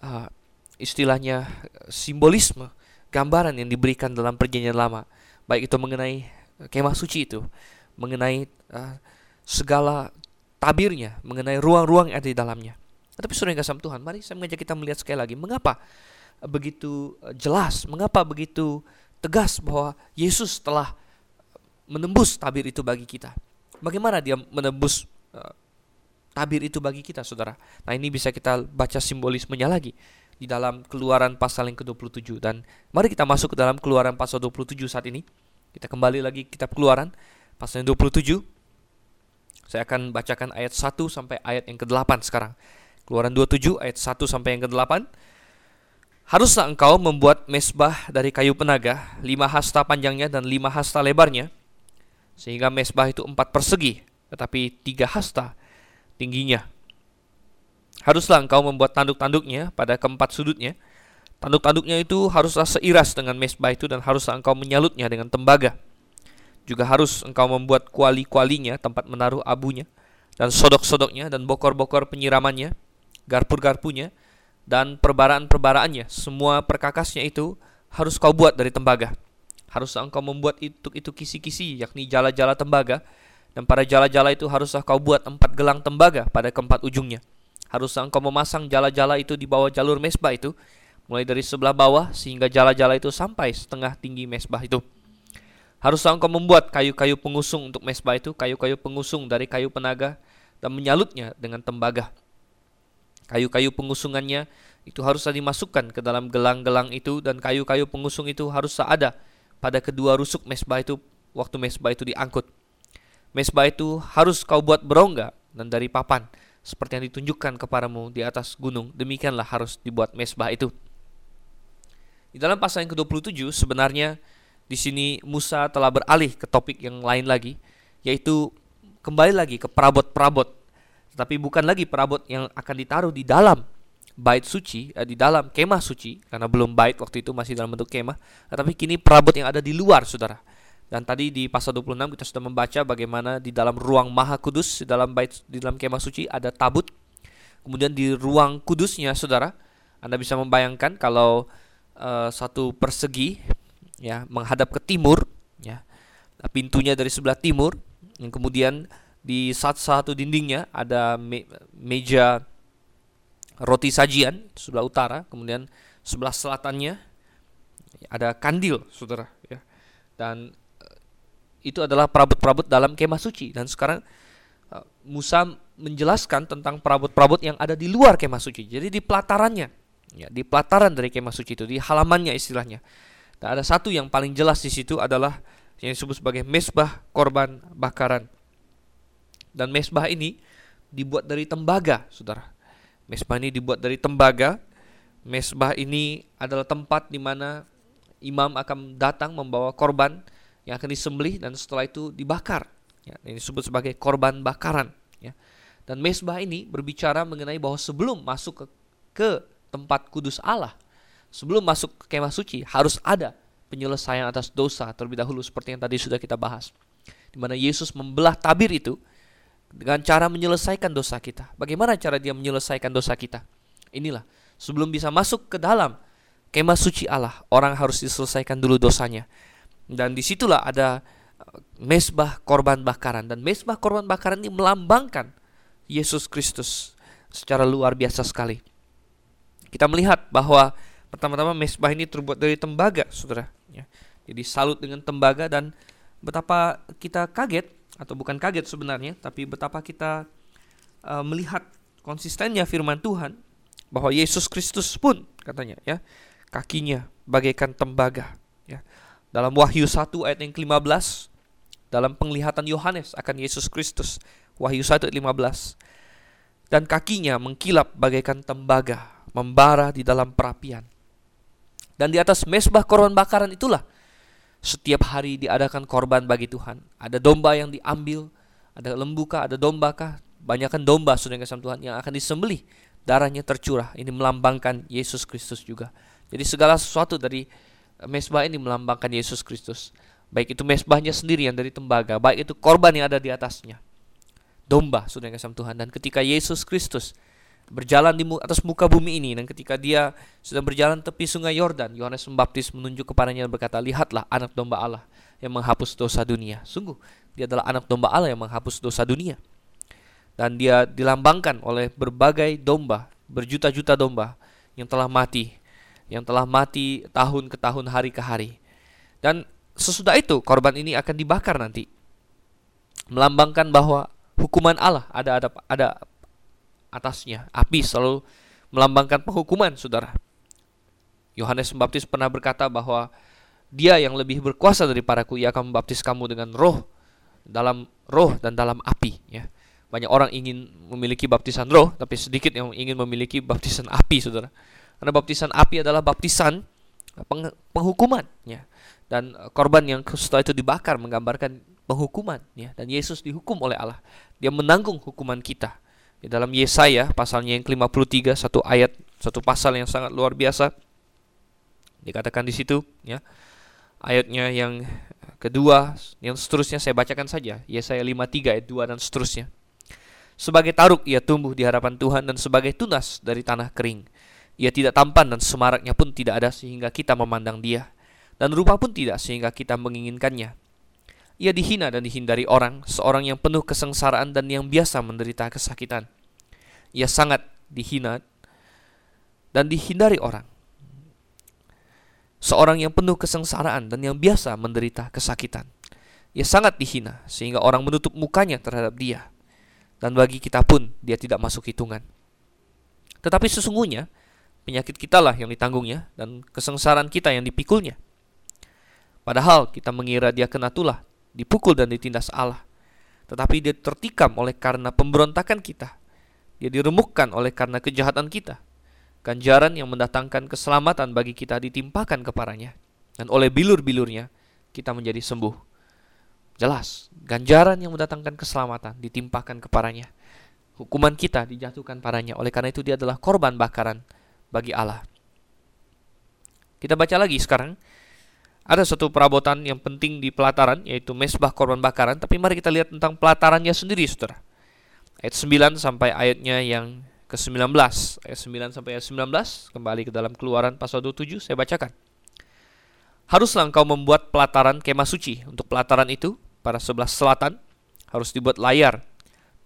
[SPEAKER 1] uh, istilahnya simbolisme, gambaran yang diberikan dalam perjanjian lama, baik itu mengenai kemah suci itu, mengenai uh, segala tabirnya, mengenai ruang-ruang yang ada di dalamnya. Tapi sudah yang kasih Tuhan, mari saya mengajak kita melihat sekali lagi mengapa begitu eh, jelas, mengapa begitu tegas bahwa Yesus telah menembus tabir itu bagi kita. Bagaimana dia menembus uh, tabir itu bagi kita, saudara? Nah ini bisa kita baca simbolismenya lagi di dalam keluaran pasal yang ke-27 dan mari kita masuk ke dalam keluaran pasal 27 saat ini. Kita kembali lagi kitab keluaran pasal yang 27. Saya akan bacakan ayat 1 sampai ayat yang ke-8 sekarang. Keluaran 27 ayat 1 sampai yang ke-8. Haruslah engkau membuat mesbah dari kayu penaga, lima hasta panjangnya dan lima hasta lebarnya, sehingga mesbah itu empat persegi, tetapi tiga hasta tingginya. Haruslah engkau membuat tanduk-tanduknya pada keempat sudutnya. Tanduk-tanduknya itu haruslah seiras dengan mesbah itu dan haruslah engkau menyalutnya dengan tembaga. Juga harus engkau membuat kuali-kualinya, tempat menaruh abunya, dan sodok-sodoknya dan bokor-bokor penyiramannya, garpu-garpunya, dan perbaraan-perbaraannya. Semua perkakasnya itu harus kau buat dari tembaga. Harus engkau membuat itu itu kisi-kisi, yakni jala-jala tembaga. Dan pada jala-jala itu haruslah kau buat empat gelang tembaga pada keempat ujungnya. Haruslah engkau memasang jala-jala itu di bawah jalur mesbah itu, mulai dari sebelah bawah sehingga jala-jala itu sampai setengah tinggi mesbah itu. Haruslah engkau membuat kayu-kayu pengusung untuk mesbah itu, kayu-kayu pengusung dari kayu penaga, dan menyalutnya dengan tembaga. Kayu-kayu pengusungannya itu haruslah dimasukkan ke dalam gelang-gelang itu dan kayu-kayu pengusung itu haruslah ada pada kedua rusuk mesbah itu waktu mesbah itu diangkut. Mesbah itu harus kau buat berongga dan dari papan seperti yang ditunjukkan kepadamu di atas gunung. Demikianlah harus dibuat mesbah itu. Di dalam pasal yang ke-27 sebenarnya di sini Musa telah beralih ke topik yang lain lagi yaitu kembali lagi ke perabot-perabot tetapi bukan lagi perabot yang akan ditaruh di dalam bait suci, eh, di dalam kemah suci, karena belum bait waktu itu masih dalam bentuk kemah, tetapi kini perabot yang ada di luar, saudara. Dan tadi di pasal 26 kita sudah membaca bagaimana di dalam ruang Maha Kudus di dalam bait di dalam kemah suci ada tabut. Kemudian di ruang kudusnya Saudara, Anda bisa membayangkan kalau uh, satu persegi ya menghadap ke timur ya. Pintunya dari sebelah timur yang kemudian di saat satu dindingnya ada me meja roti sajian sebelah utara, kemudian sebelah selatannya ada kandil, saudara. Ya. Dan uh, itu adalah perabot-perabot dalam kemah suci. Dan sekarang uh, Musa menjelaskan tentang perabot-perabot yang ada di luar kemah suci. Jadi di pelatarannya, ya, di pelataran dari kemah suci itu, di halamannya istilahnya. Dan ada satu yang paling jelas di situ adalah yang disebut sebagai mesbah korban bakaran. Dan mesbah ini dibuat dari tembaga, saudara. Mesbah ini dibuat dari tembaga. Mesbah ini adalah tempat di mana imam akan datang membawa korban yang akan disembelih dan setelah itu dibakar. Ya, ini disebut sebagai korban bakaran. Ya. Dan mesbah ini berbicara mengenai bahwa sebelum masuk ke, ke tempat kudus Allah, sebelum masuk ke kemah suci harus ada penyelesaian atas dosa terlebih dahulu seperti yang tadi sudah kita bahas. Di mana Yesus membelah tabir itu dengan cara menyelesaikan dosa kita. Bagaimana cara dia menyelesaikan dosa kita? Inilah, sebelum bisa masuk ke dalam kemah suci Allah, orang harus diselesaikan dulu dosanya. Dan di situlah ada uh, mesbah korban bakaran. Dan mesbah korban bakaran ini melambangkan Yesus Kristus secara luar biasa sekali. Kita melihat bahwa pertama-tama mesbah ini terbuat dari tembaga, saudara. Ya. Jadi salut dengan tembaga dan betapa kita kaget atau bukan kaget sebenarnya, tapi betapa kita uh, melihat konsistennya firman Tuhan bahwa Yesus Kristus pun katanya ya kakinya bagaikan tembaga ya. Dalam Wahyu 1 ayat yang ke-15 dalam penglihatan Yohanes akan Yesus Kristus Wahyu 1 ayat 15 dan kakinya mengkilap bagaikan tembaga membara di dalam perapian dan di atas mesbah korban bakaran itulah setiap hari diadakan korban bagi Tuhan. Ada domba yang diambil, ada lembu kah, ada domba kah? Banyakkan domba sudah kasih Tuhan yang akan disembelih. Darahnya tercurah. Ini melambangkan Yesus Kristus juga. Jadi segala sesuatu dari mesbah ini melambangkan Yesus Kristus. Baik itu mesbahnya sendiri yang dari tembaga, baik itu korban yang ada di atasnya. Domba sudah kasih Tuhan. Dan ketika Yesus Kristus berjalan di atas muka bumi ini dan ketika dia sedang berjalan tepi sungai Yordan Yohanes Pembaptis menunjuk kepadanya dan berkata lihatlah anak domba Allah yang menghapus dosa dunia. Sungguh dia adalah anak domba Allah yang menghapus dosa dunia. Dan dia dilambangkan oleh berbagai domba berjuta-juta domba yang telah mati yang telah mati tahun ke tahun hari ke hari. Dan sesudah itu korban ini akan dibakar nanti melambangkan bahwa hukuman Allah ada ada ada atasnya. Api selalu melambangkan penghukuman, saudara. Yohanes Pembaptis pernah berkata bahwa dia yang lebih berkuasa daripadaku, ia akan membaptis kamu dengan roh, dalam roh dan dalam api. Ya. Banyak orang ingin memiliki baptisan roh, tapi sedikit yang ingin memiliki baptisan api, saudara. Karena baptisan api adalah baptisan peng penghukuman, ya. Dan korban yang setelah itu dibakar menggambarkan penghukuman, ya. Dan Yesus dihukum oleh Allah. Dia menanggung hukuman kita di dalam Yesaya pasalnya yang ke-53 satu ayat satu pasal yang sangat luar biasa dikatakan di situ ya. Ayatnya yang kedua yang seterusnya saya bacakan saja Yesaya 53 ayat 2 dan seterusnya. Sebagai taruk ia tumbuh di hadapan Tuhan dan sebagai tunas dari tanah kering. Ia tidak tampan dan semaraknya pun tidak ada sehingga kita memandang dia. Dan rupa pun tidak sehingga kita menginginkannya. Ia dihina dan dihindari orang, seorang yang penuh kesengsaraan dan yang biasa menderita kesakitan. Ia sangat dihina dan dihindari orang. Seorang yang penuh kesengsaraan dan yang biasa menderita kesakitan. Ia sangat dihina sehingga orang menutup mukanya terhadap dia. Dan bagi kita pun dia tidak masuk hitungan. Tetapi sesungguhnya penyakit kita lah yang ditanggungnya dan kesengsaraan kita yang dipikulnya. Padahal kita mengira dia kena tulah dipukul dan ditindas Allah. Tetapi dia tertikam oleh karena pemberontakan kita. Dia diremukkan oleh karena kejahatan kita. Ganjaran yang mendatangkan keselamatan bagi kita ditimpakan kepadanya. Dan oleh bilur-bilurnya kita menjadi sembuh. Jelas, ganjaran yang mendatangkan keselamatan ditimpakan kepadanya. Hukuman kita dijatuhkan padanya. Oleh karena itu dia adalah korban bakaran bagi Allah. Kita baca lagi sekarang ada satu perabotan yang penting di pelataran yaitu mesbah korban bakaran, tapi mari kita lihat tentang pelatarannya sendiri, Saudara. Ayat 9 sampai ayatnya yang ke-19. Ayat 9 sampai ayat 19 kembali ke dalam Keluaran pasal 27 saya bacakan. Haruslah engkau membuat pelataran kemah suci. Untuk pelataran itu pada sebelah selatan harus dibuat layar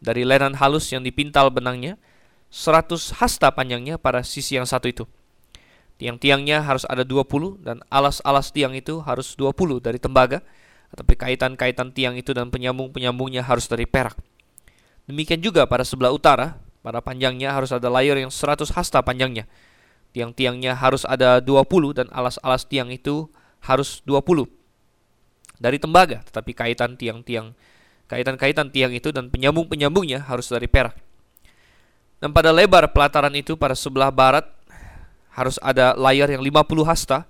[SPEAKER 1] dari lenan halus yang dipintal benangnya 100 hasta panjangnya pada sisi yang satu itu. Tiang-tiangnya harus ada 20 dan alas-alas tiang itu harus 20 dari tembaga, tapi kaitan-kaitan tiang itu dan penyambung-penyambungnya harus dari perak. Demikian juga pada sebelah utara, pada panjangnya harus ada layar yang 100 hasta panjangnya. Tiang-tiangnya harus ada 20 dan alas-alas tiang itu harus 20 dari tembaga, tetapi kaitan tiang-tiang kaitan-kaitan tiang itu dan penyambung-penyambungnya harus dari perak. Dan pada lebar pelataran itu pada sebelah barat harus ada layar yang 50 hasta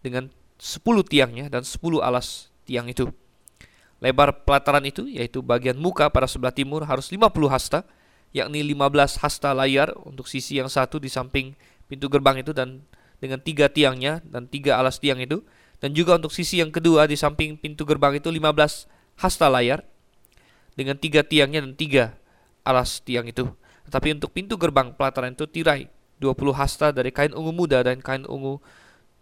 [SPEAKER 1] dengan 10 tiangnya dan 10 alas tiang itu. Lebar pelataran itu yaitu bagian muka pada sebelah timur harus 50 hasta, yakni 15 hasta layar untuk sisi yang satu di samping pintu gerbang itu dan dengan tiga tiangnya dan tiga alas tiang itu dan juga untuk sisi yang kedua di samping pintu gerbang itu 15 hasta layar dengan tiga tiangnya dan tiga alas tiang itu. Tetapi untuk pintu gerbang pelataran itu tirai 20 hasta dari kain ungu muda dan kain ungu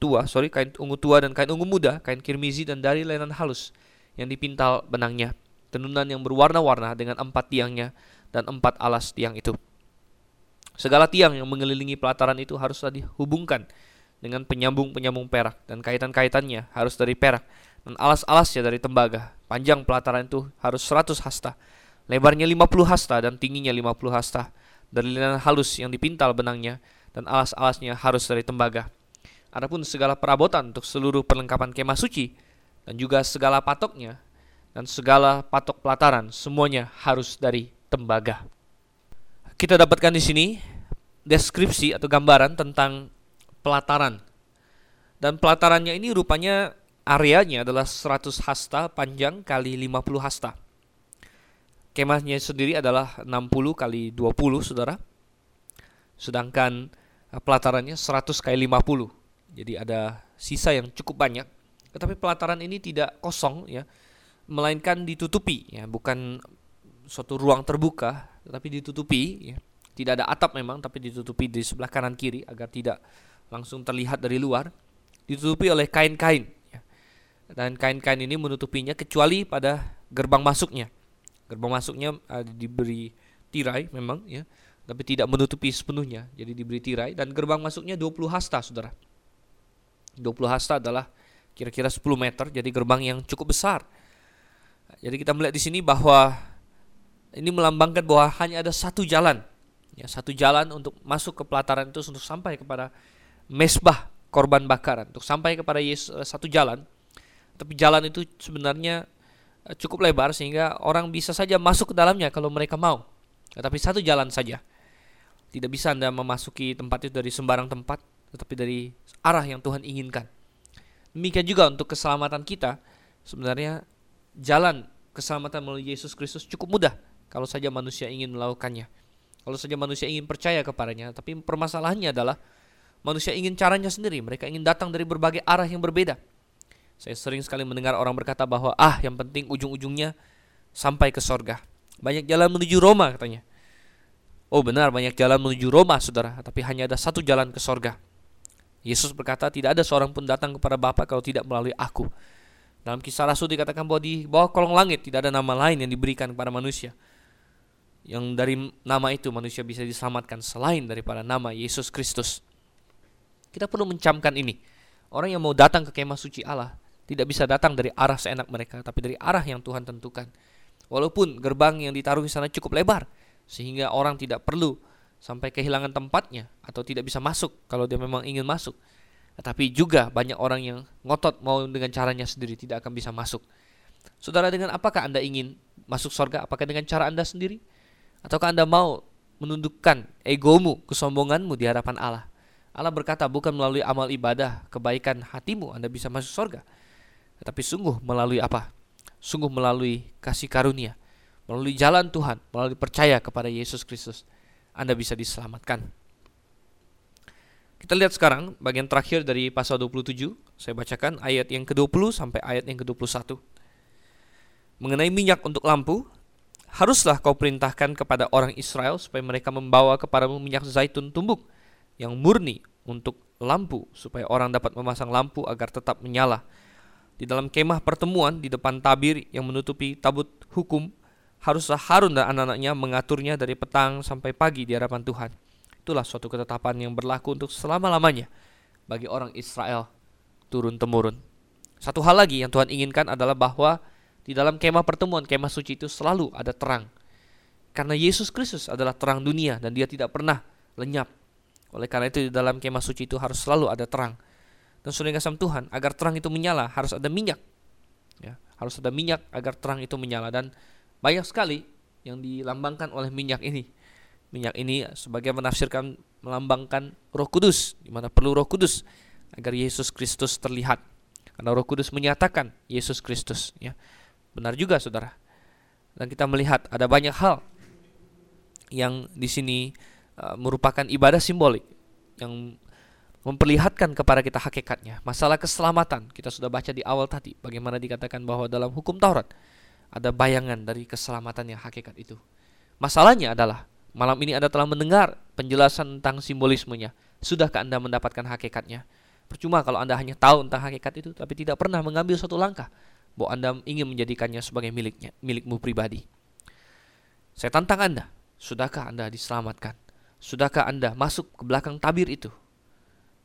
[SPEAKER 1] tua, sorry, kain ungu tua dan kain ungu muda, kain kirmizi dan dari lenan halus yang dipintal benangnya, tenunan yang berwarna-warna dengan empat tiangnya dan empat alas tiang itu. Segala tiang yang mengelilingi pelataran itu haruslah dihubungkan dengan penyambung-penyambung perak dan kaitan-kaitannya harus dari perak dan alas-alasnya dari tembaga. Panjang pelataran itu harus 100 hasta, lebarnya 50 hasta dan tingginya 50 hasta dari linen halus yang dipintal benangnya dan alas-alasnya harus dari tembaga. Adapun segala perabotan untuk seluruh perlengkapan kemah suci dan juga segala patoknya dan segala patok pelataran semuanya harus dari tembaga. Kita dapatkan di sini deskripsi atau gambaran tentang pelataran. Dan pelatarannya ini rupanya areanya adalah 100 hasta panjang kali 50 hasta. Kemahnya sendiri adalah 60 kali 20 saudara. Sedangkan eh, pelatarannya 100 kali 50. Jadi ada sisa yang cukup banyak. Tetapi pelataran ini tidak kosong ya. Melainkan ditutupi ya, bukan suatu ruang terbuka, tetapi ditutupi ya. Tidak ada atap memang, tapi ditutupi di sebelah kanan kiri agar tidak langsung terlihat dari luar. Ditutupi oleh kain-kain ya. Dan kain-kain ini menutupinya kecuali pada gerbang masuknya. Gerbang masuknya uh, diberi tirai memang ya, tapi tidak menutupi sepenuhnya. Jadi diberi tirai dan gerbang masuknya 20 hasta, Saudara. 20 hasta adalah kira-kira 10 meter, jadi gerbang yang cukup besar. Jadi kita melihat di sini bahwa ini melambangkan bahwa hanya ada satu jalan, ya satu jalan untuk masuk ke pelataran itu untuk sampai kepada mesbah korban bakaran, untuk sampai kepada Yesus eh, satu jalan. Tapi jalan itu sebenarnya cukup lebar sehingga orang bisa saja masuk ke dalamnya kalau mereka mau. Tetapi satu jalan saja. Tidak bisa Anda memasuki tempat itu dari sembarang tempat, tetapi dari arah yang Tuhan inginkan. Demikian juga untuk keselamatan kita, sebenarnya jalan keselamatan melalui Yesus Kristus cukup mudah kalau saja manusia ingin melakukannya. Kalau saja manusia ingin percaya kepadanya, tapi permasalahannya adalah manusia ingin caranya sendiri. Mereka ingin datang dari berbagai arah yang berbeda. Saya sering sekali mendengar orang berkata bahwa ah yang penting ujung-ujungnya sampai ke sorga. Banyak jalan menuju Roma katanya. Oh benar banyak jalan menuju Roma saudara, tapi hanya ada satu jalan ke sorga. Yesus berkata tidak ada seorang pun datang kepada Bapa kalau tidak melalui aku. Dalam kisah Rasul dikatakan bahwa di bawah kolong langit tidak ada nama lain yang diberikan kepada manusia. Yang dari nama itu manusia bisa diselamatkan selain daripada nama Yesus Kristus. Kita perlu mencamkan ini. Orang yang mau datang ke kemah suci Allah tidak bisa datang dari arah seenak mereka, tapi dari arah yang Tuhan tentukan. Walaupun gerbang yang ditaruh di sana cukup lebar, sehingga orang tidak perlu sampai kehilangan tempatnya atau tidak bisa masuk kalau dia memang ingin masuk. Tetapi juga banyak orang yang ngotot mau dengan caranya sendiri tidak akan bisa masuk. Saudara, dengan apakah Anda ingin masuk surga? Apakah dengan cara Anda sendiri? Ataukah Anda mau menundukkan egomu, kesombonganmu di hadapan Allah? Allah berkata bukan melalui amal ibadah, kebaikan hatimu Anda bisa masuk surga tetapi sungguh melalui apa? Sungguh melalui kasih karunia, melalui jalan Tuhan, melalui percaya kepada Yesus Kristus, Anda bisa diselamatkan. Kita lihat sekarang bagian terakhir dari pasal 27 Saya bacakan ayat yang ke-20 sampai ayat yang ke-21. Mengenai minyak untuk lampu, haruslah kau perintahkan kepada orang Israel supaya mereka membawa kepadamu minyak zaitun tumbuk yang murni untuk lampu supaya orang dapat memasang lampu agar tetap menyala. Di dalam kemah pertemuan di depan tabir yang menutupi tabut hukum, haruslah Harun dan anak-anaknya mengaturnya dari petang sampai pagi di hadapan Tuhan. Itulah suatu ketetapan yang berlaku untuk selama-lamanya bagi orang Israel turun-temurun. Satu hal lagi yang Tuhan inginkan adalah bahwa di dalam kemah pertemuan, kemah suci itu selalu ada terang. Karena Yesus Kristus adalah terang dunia dan dia tidak pernah lenyap. Oleh karena itu di dalam kemah suci itu harus selalu ada terang. Dan sudah kasih Tuhan, agar terang itu menyala harus ada minyak. Ya, harus ada minyak agar terang itu menyala dan banyak sekali yang dilambangkan oleh minyak ini. Minyak ini sebagai menafsirkan melambangkan Roh Kudus, di mana perlu Roh Kudus agar Yesus Kristus terlihat. Karena Roh Kudus menyatakan Yesus Kristus, ya. Benar juga, saudara. Dan kita melihat ada banyak hal yang di sini uh, merupakan ibadah simbolik yang memperlihatkan kepada kita hakikatnya. Masalah keselamatan kita sudah baca di awal tadi bagaimana dikatakan bahwa dalam hukum Taurat ada bayangan dari keselamatan yang hakikat itu. Masalahnya adalah malam ini Anda telah mendengar penjelasan tentang simbolismenya. Sudahkah Anda mendapatkan hakikatnya? Percuma kalau Anda hanya tahu tentang hakikat itu tapi tidak pernah mengambil satu langkah bahwa Anda ingin menjadikannya sebagai miliknya, milikmu pribadi. Saya tantang Anda, sudahkah Anda diselamatkan? Sudahkah Anda masuk ke belakang tabir itu?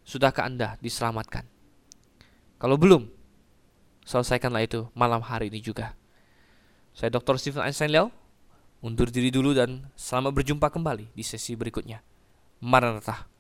[SPEAKER 1] Sudahkah Anda diselamatkan? Kalau belum, selesaikanlah itu malam hari ini juga. Saya Dr. Stephen Einstein Leo, undur diri dulu dan selamat berjumpa kembali di sesi berikutnya. Maranatha.